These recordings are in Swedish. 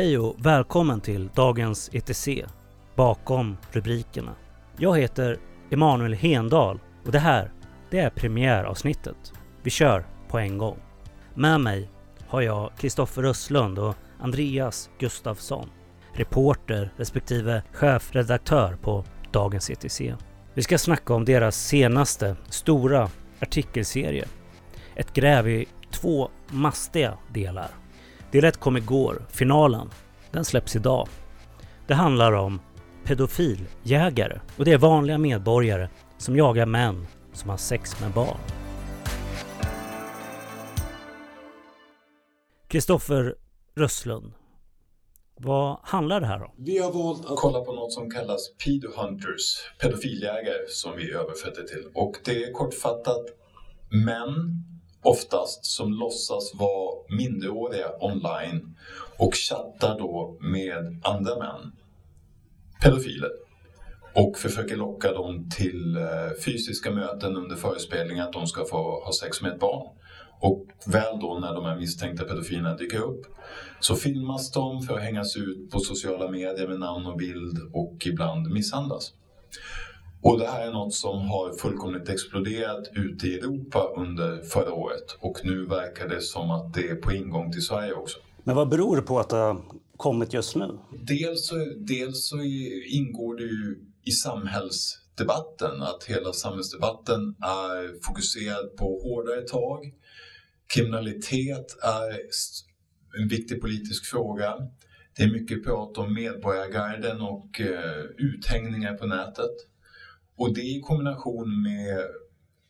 Hej och välkommen till dagens ETC, bakom rubrikerna. Jag heter Emanuel Hendal och det här, det är premiäravsnittet. Vi kör på en gång. Med mig har jag Kristoffer Östlund och Andreas Gustafsson, reporter respektive chefredaktör på Dagens ETC. Vi ska snacka om deras senaste stora artikelserie. Ett gräv i två mastiga delar. Del 1 kom igår, finalen. Den släpps idag. Det handlar om pedofiljägare och det är vanliga medborgare som jagar män som har sex med barn. Kristoffer Rösslund, vad handlar det här om? Vi har valt att kolla på något som kallas Pedo Hunters, pedofiljägare som vi överfört det till. Och det är kortfattat män oftast som låtsas vara minderåriga online och chattar då med andra män, pedofiler och försöker locka dem till eh, fysiska möten under förespelning att de ska få ha sex med ett barn. Och väl då när de här misstänkta pedofilerna dyker upp så filmas de för att hängas ut på sociala medier med namn och bild och ibland misshandlas. Och det här är något som har fullkomligt exploderat ute i Europa under förra året och nu verkar det som att det är på ingång till Sverige också. Men vad beror det på att det har kommit just nu? Dels så, dels så ingår det ju i samhällsdebatten, att hela samhällsdebatten är fokuserad på hårdare tag. Kriminalitet är en viktig politisk fråga. Det är mycket prat om medborgargarden och eh, uthängningar på nätet. Och det i kombination med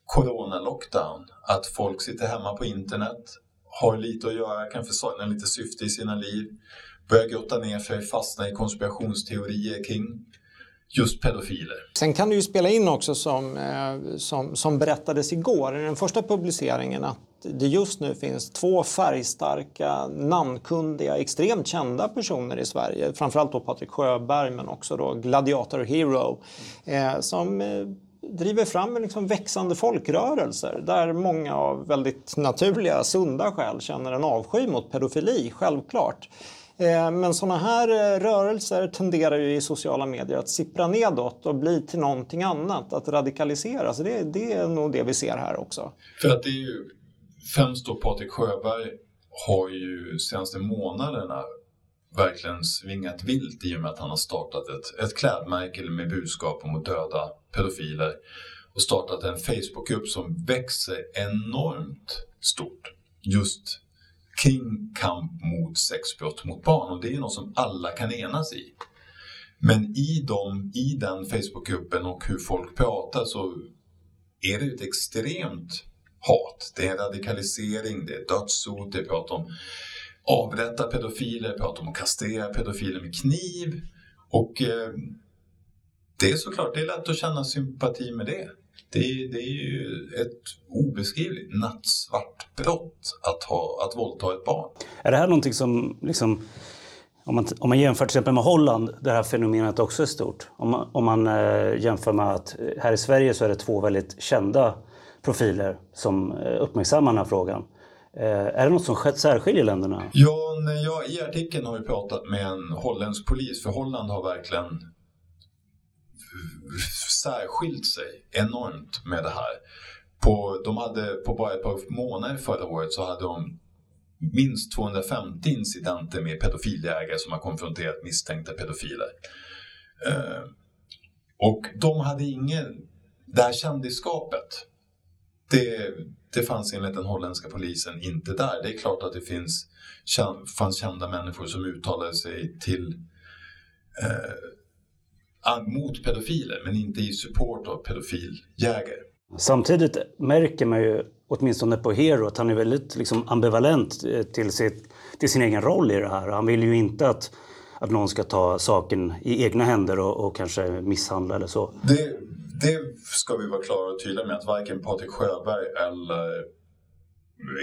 corona-lockdown, att folk sitter hemma på internet, har lite att göra, kan försörja lite syfte i sina liv, börjar grotta ner sig, fastna i konspirationsteorier kring just pedofiler. Sen kan du ju spela in också som, eh, som, som berättades igår i den första publiceringen att det just nu finns två färgstarka, namnkundiga, extremt kända personer i Sverige. Framförallt då Patrik Sjöberg men också då Gladiator Hero eh, som eh, driver fram en liksom växande folkrörelser där många av väldigt naturliga, sunda skäl känner en avsky mot pedofili, självklart. Eh, men sådana här eh, rörelser tenderar ju i sociala medier att sippra nedåt och bli till någonting annat, att radikaliseras. Det, det är nog det vi ser här också. För att det är ju främst då Patrik Sjöberg har ju senaste månaderna verkligen svingat vilt i och med att han har startat ett, ett klädmärke med budskap om att döda pedofiler och startat en Facebookgrupp som växer enormt stort just kring kamp mot sexbrott mot barn och det är något som alla kan enas i. Men i, dem, i den Facebookgruppen och hur folk pratar så är det ett extremt hat. Det är radikalisering, det är dödshot, det är prat om avrätta pedofiler, prat om att kastrera pedofiler med kniv. Och eh, det är såklart, det är lätt att känna sympati med det. Det är, det är ju ett obeskrivligt nattsvart brott att, ha, att våldta ett barn. Är det här någonting som, liksom, om, man, om man jämför till exempel med Holland, där det här fenomenet också är stort. Om man, om man eh, jämför med att här i Sverige så är det två väldigt kända profiler som eh, uppmärksammar den här frågan. Eh, är det något som särskiljer länderna? Ja, jag, i artikeln har vi pratat med en holländsk polis, för Holland har verkligen särskilt sig enormt med det här. På, de hade, på bara ett par månader förra året så hade de minst 250 incidenter med pedofiljägare som har konfronterat misstänkta pedofiler. Eh, och de hade ingen, det här kändisskapet, det, det fanns enligt den holländska polisen inte där. Det är klart att det finns, fanns kända människor som uttalade sig till eh, mot pedofiler men inte i support av pedofiljägare. Samtidigt märker man ju åtminstone på Hero att han är väldigt liksom, ambivalent eh, till, sitt, till sin egen roll i det här. Han vill ju inte att, att någon ska ta saken i egna händer och, och kanske misshandla eller så. Det, det ska vi vara klara och tydliga med att varken Patrik Sjöberg eller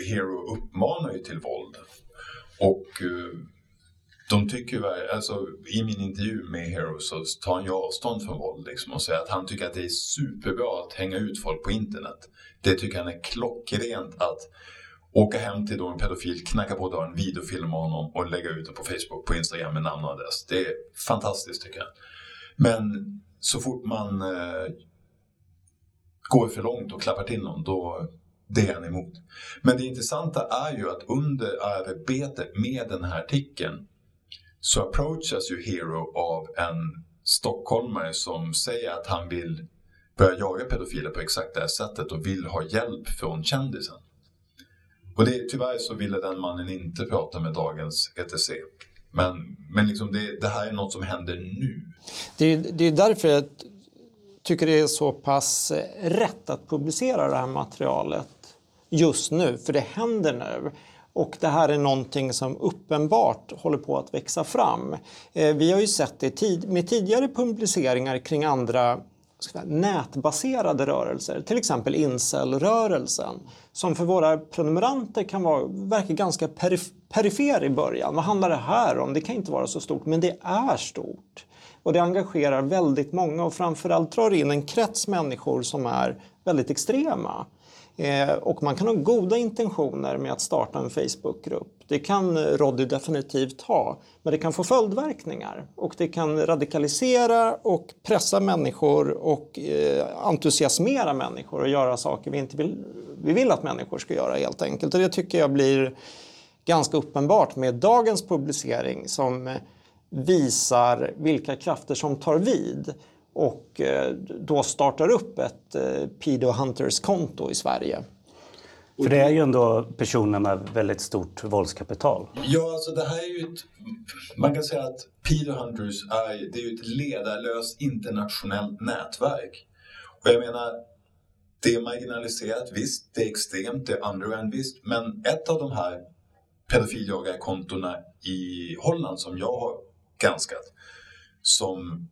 Hero uppmanar ju till våld. Och eh, de tycker alltså i min intervju med Hero så tar han ju avstånd från våld liksom och säger att han tycker att det är superbra att hänga ut folk på internet. Det tycker han är klockrent att åka hem till då en pedofil, knacka på dörren, videofilma honom och lägga ut det på Facebook, på Instagram med namn och adress. Det är fantastiskt tycker jag. Men så fort man eh, går för långt och klappar till någon, då det är han emot. Men det intressanta är ju att under arbetet med den här artikeln så approachas ju Hero av en stockholmare som säger att han vill börja jaga pedofiler på exakt det här sättet och vill ha hjälp från kändisen. Och det, tyvärr så ville den mannen inte prata med dagens ETC. Men, men liksom det, det här är något som händer nu. Det, det är därför jag tycker det är så pass rätt att publicera det här materialet just nu, för det händer nu. Och det här är någonting som uppenbart håller på att växa fram. Eh, vi har ju sett det med tidigare publiceringar kring andra säga, nätbaserade rörelser, till exempel incel-rörelsen, som för våra prenumeranter kan vara, verka ganska perif perifer i början. Vad handlar det här om? Det kan inte vara så stort, men det är stort. Och det engagerar väldigt många och framförallt drar in en krets människor som är väldigt extrema. Eh, och man kan ha goda intentioner med att starta en Facebookgrupp. Det kan Roddy definitivt ha, men det kan få följdverkningar. Och det kan radikalisera och pressa människor och eh, entusiasmera människor och göra saker vi inte vill, vi vill att människor ska göra helt enkelt. Och det tycker jag blir ganska uppenbart med dagens publicering som eh, visar vilka krafter som tar vid och eh, då startar upp ett eh, Pedo Hunters-konto i Sverige. För det är ju ändå personer med väldigt stort våldskapital. Ja, alltså det här är ju ett... Man kan säga att Pedo Hunters är, det är ju ett ledarlöst internationellt nätverk. Och jag menar, det är marginaliserat, visst. Det är extremt, det är underground, visst. Men ett av de här pedofiljagarkontona i Holland som jag har granskat, som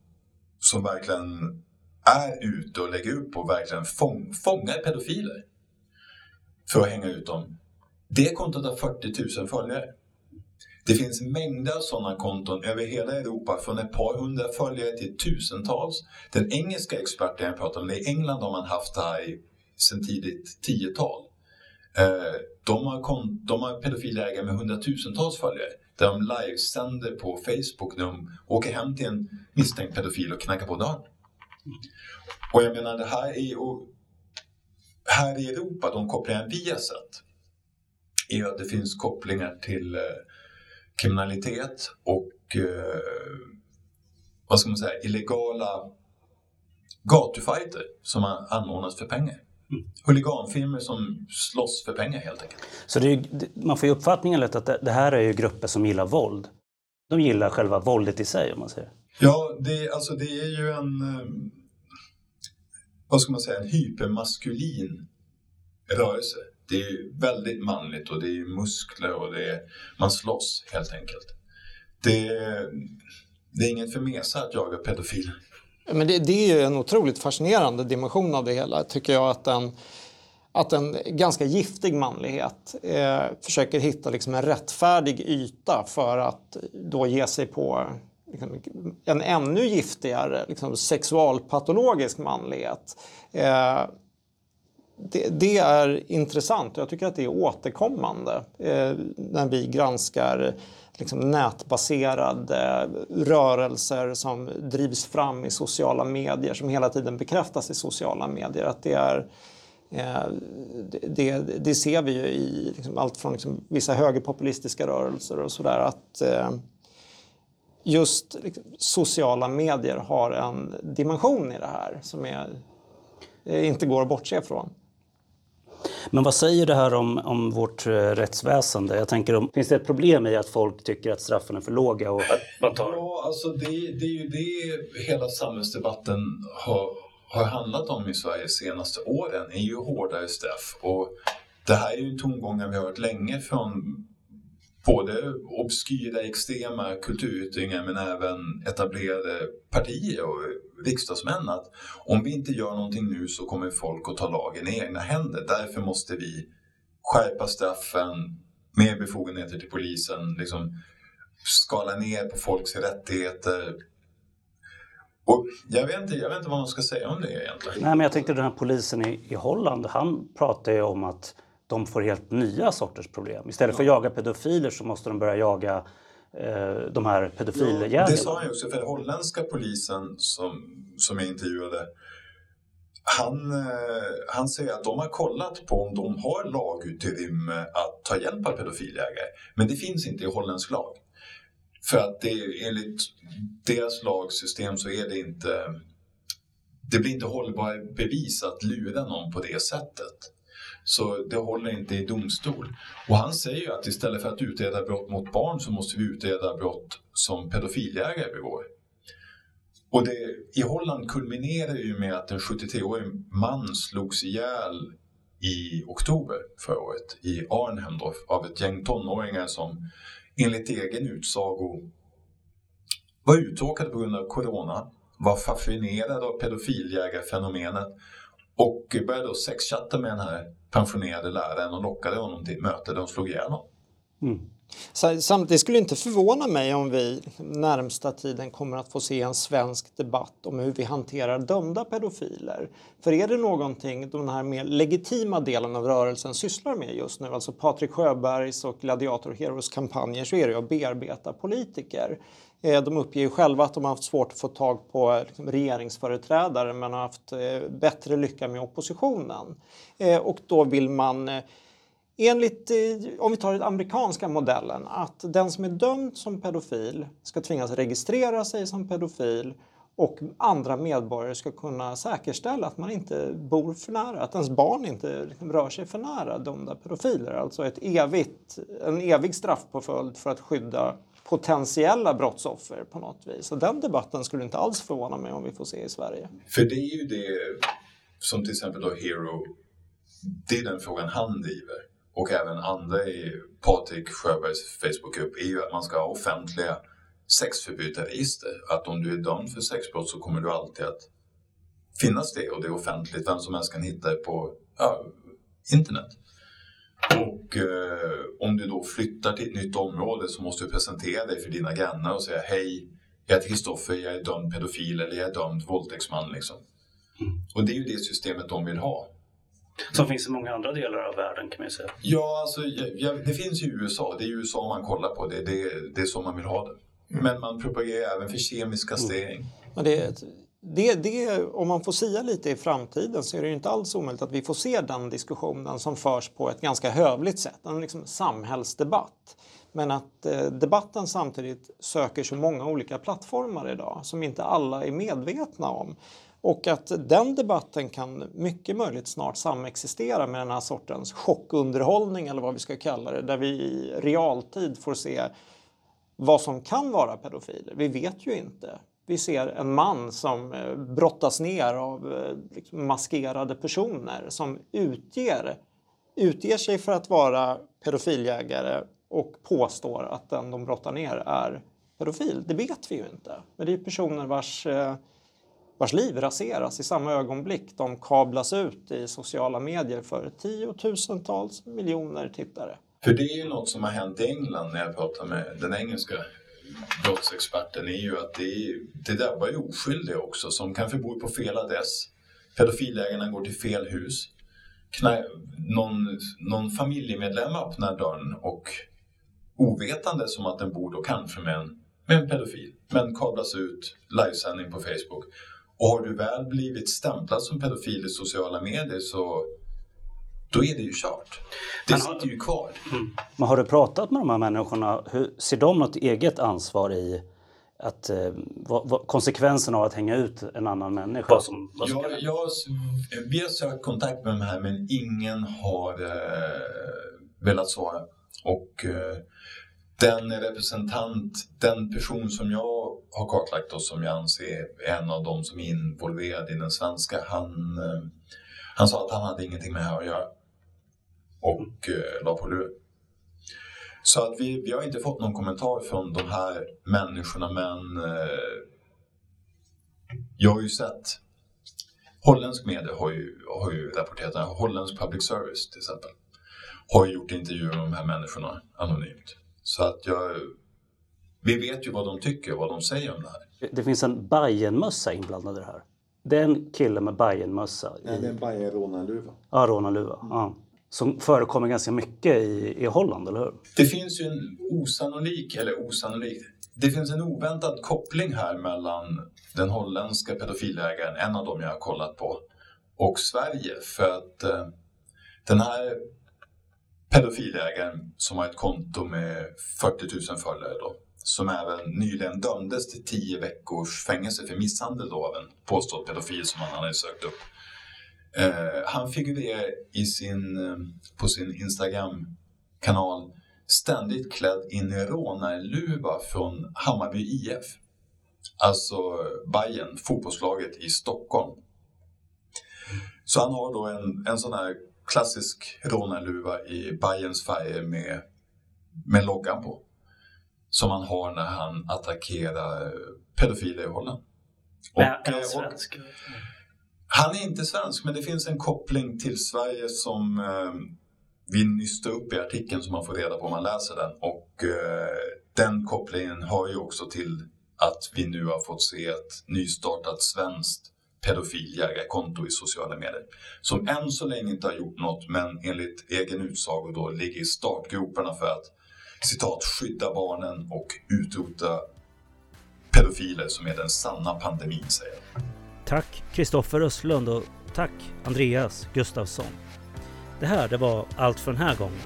som verkligen är ute och lägger upp och verkligen fång, fångar pedofiler för att hänga ut dem. Det kontot har 40 000 följare. Det finns mängder av sådana konton över hela Europa, från ett par hundra följare till tusentals. Den engelska experten jag pratar om, i England har man haft det här sedan tidigt 10-tal. Eh, de har, de har pedofilägare med hundratusentals följare där de livesänder på Facebook när de åker hem till en misstänkt pedofil och knackar på dörren. Och jag menar, det här är ju... Här i Europa, de kopplingar vi har sett är att det finns kopplingar till eh, kriminalitet och eh, vad ska man säga, illegala gatufajter som anordnas för pengar. Huliganfilmer som slåss för pengar helt enkelt. Så är, man får ju uppfattningen lätt att det, det, här är ju grupper som gillar våld. De gillar själva våldet i sig om man säger. Ja, det, alltså det är ju en, eh, vad ska man säga, en hypermaskulin rörelse. Det är väldigt manligt och det är muskler och det är, man slåss helt enkelt. Det, det är inget för mesar att jaga pedofiler. Men det, det, är ju en otroligt fascinerande dimension av det hela, tycker jag. Att en, att en ganska giftig manlighet eh, försöker hitta liksom en rättfärdig yta för att då ge sig på liksom, en ännu giftigare liksom, sexualpatologisk manlighet. Eh, det, det, är intressant och jag tycker att det är återkommande eh, när vi granskar liksom nätbaserade rörelser som drivs fram i sociala medier, som hela tiden bekräftas i sociala medier. Att det, är, eh, det, det ser vi ju i liksom allt från liksom vissa högerpopulistiska rörelser och sådär. Att eh, just liksom, sociala medier har en dimension i det här som är, eh, inte går att bortse från. Men vad säger det här om, om vårt eh, rättsväsende? Jag tänker, om, finns det ett problem i att folk tycker att straffen är för låga? Och att tar... Ja, alltså det, det är ju det hela samhällsdebatten har, har handlat om i Sverige de senaste åren, är ju hårdare straff. Och det här är ju tongångar vi har hört länge från både obskyra extrema kulturyttringar men även etablerade partier och riksdagsmän att om vi inte gör någonting nu så kommer folk att ta lagen i egna händer. Därför måste vi skärpa straffen, mer befogenheter till polisen, liksom skala ner på folks rättigheter. Och jag, vet inte, jag vet inte vad man ska säga om det egentligen. Nej, men jag tänkte den här polisen i, i Holland, han pratar ju om att de får helt nya sorters problem. Istället för att jaga pedofiler så måste de börja jaga eh, de här pedofiljägarna. Ja, det sa han ju också, för den holländska polisen som, som jag intervjuade han, eh, han säger att de har kollat på om de har lagutrymme att ta hjälp av pedofiljägare. Men det finns inte i holländsk lag. För att det, enligt deras lagsystem så är det inte... Det blir inte hållbara bevis att lura någon på det sättet. Så det håller inte i domstol. Och han säger ju att istället för att utreda brott mot barn så måste vi utreda brott som pedofiljägare begår. Och det, i Holland kulminerar det ju med att en 73-årig man slogs ihjäl i oktober förra året i Arnhem då, av ett gäng tonåringar som enligt egen utsago var uttråkade på grund av corona, var fascinerade av pedofiljägarfenomenet och började då sexchatta med den här pensionerade läraren och lockade honom till ett möte där de slog ihjäl honom. Mm. Samtidigt skulle inte förvåna mig om vi närmsta tiden kommer att få se en svensk debatt om hur vi hanterar dömda pedofiler. För är det någonting den här mer legitima delen av rörelsen sysslar med just nu, alltså Patrik Sjöbergs och Gladiator Heroes kampanjer, så är det att bearbeta politiker. Eh, de uppger ju själva att de har haft svårt att få tag på liksom, regeringsföreträdare men har haft eh, bättre lycka med oppositionen. Eh, och då vill man Enligt, om vi tar den amerikanska modellen, att den som är dömd som pedofil ska tvingas registrera sig som pedofil och andra medborgare ska kunna säkerställa att man inte bor för nära, att ens barn inte liksom, rör sig för nära dömda pedofiler. Alltså ett evigt, en evig straffpåföljd för att skydda potentiella brottsoffer på något vis. Och den debatten skulle inte alls förvåna mig om vi får se i Sverige. För det är ju det som till exempel då Hero, det är den frågan han driver och även andra i Patrik Sjöbergs Facebookgrupp är ju att man ska ha offentliga sexförbrytarregister. Att om du är dömd för sexbrott så kommer du alltid att finnas det och det är offentligt. Vem som helst kan hitta det på ja, internet. Och eh, om du då flyttar till ett nytt område så måste du presentera dig för dina grannar och säga hej, jag heter Kristoffer, jag är dömd pedofil eller jag är dömd våldtäktsman. Liksom. Mm. Och det är ju det systemet de vill ha. Som finns i många andra delar av världen kan man säga. Ja, alltså, ja, det finns i USA. Det är USA man kollar på. Det, det, det är så man vill ha det. Men man propagerar även för kemisk kastrering. Mm. Det, det, det, om man får sia lite i framtiden så är det inte alls omöjligt att vi får se den diskussionen som förs på ett ganska hövligt sätt. En liksom samhällsdebatt. Men att eh, debatten samtidigt söker så många olika plattformar idag som inte alla är medvetna om. Och att den debatten kan mycket möjligt snart samexistera med den här sortens chockunderhållning eller vad vi ska kalla det, där vi i realtid får se vad som kan vara pedofiler. Vi vet ju inte. Vi ser en man som eh, brottas ner av eh, liksom maskerade personer som utger, utger sig för att vara pedofiljägare och påstår att den de brottar ner är pedofil. Det vet vi ju inte. Men det är personer vars eh, vars liv raseras i samma ögonblick de kablas ut i sociala medier för tiotusentals miljoner tittare. För det är ju något som har hänt i England när jag pratar med den engelska brottsexperten är ju att det, det drabbar ju oskyldiga också som kanske bor på fel adress. Pedofilägarna går till fel hus. Knä, någon, någon familjemedlem öppnar dörren och ovetande som att den bor då kanske med en, med en pedofil men kablas ut livesändning på Facebook och har du väl blivit stämplad som pedofil i sociala medier så då är det ju kört. Det men, sitter ju kvar. Mm. Men har du pratat med de här människorna? Hur, ser de något eget ansvar i att, eh, vad, vad, konsekvensen av att hänga ut en annan människa? Vad som, vad som jag, jag, vi har sökt kontakt med de här men ingen har eh, velat svara. Och eh, den representant, den person som jag har kartlagt och som jag anser är en av de som är involverad i den svenska, han, eh, han sa att han hade ingenting med det här att göra. Och eh, la på lur. Så att vi, vi har inte fått någon kommentar från de här människorna men eh, jag har ju sett Holländsk media har ju, har ju rapporterat, holländsk public service till exempel, har gjort intervjuer med de här människorna anonymt. Så att jag, vi vet ju vad de tycker och vad de säger om det här. Det finns en Bajenmössa inblandad i det här. Det är en kille med Bajenmössa. Ja, det är en Bajen rånarluva. Ja, rånarluva. Mm. Ja som förekommer ganska mycket i, i Holland, eller hur? Det finns ju en osannolik, eller osannolik, det finns en oväntad koppling här mellan den holländska pedofilägaren, en av dem jag har kollat på, och Sverige. För att eh, den här pedofilägaren som har ett konto med 40 000 följare då, som även nyligen dömdes till 10 veckors fängelse för misshandel då av en påstådd pedofil som han hade sökt upp. Eh, han figurerar i sin, eh, på sin Instagram-kanal ständigt klädd in i rånarluva från Hammarby IF. Alltså Bayern, fotbollslaget i Stockholm. Så han har då en, en sån här klassisk rånarluva i Bayerns färger med, med loggan på. Som han har när han attackerar pedofiler i Holland. Och, är han svensk? Han är inte svensk, men det finns en koppling till Sverige som eh, vi nystar upp i artikeln som man får reda på om man läser den. Och eh, den kopplingen hör ju också till att vi nu har fått se ett nystartat svenskt pedofiljägarkonto i sociala medier. Som än så länge inte har gjort något, men enligt egen utsago då ligger i startgroparna för att citat skydda barnen och utrota pedofiler som är den sanna pandemin, säger Tack Kristoffer Östlund och tack Andreas Gustafsson. Det här det var allt för den här gången.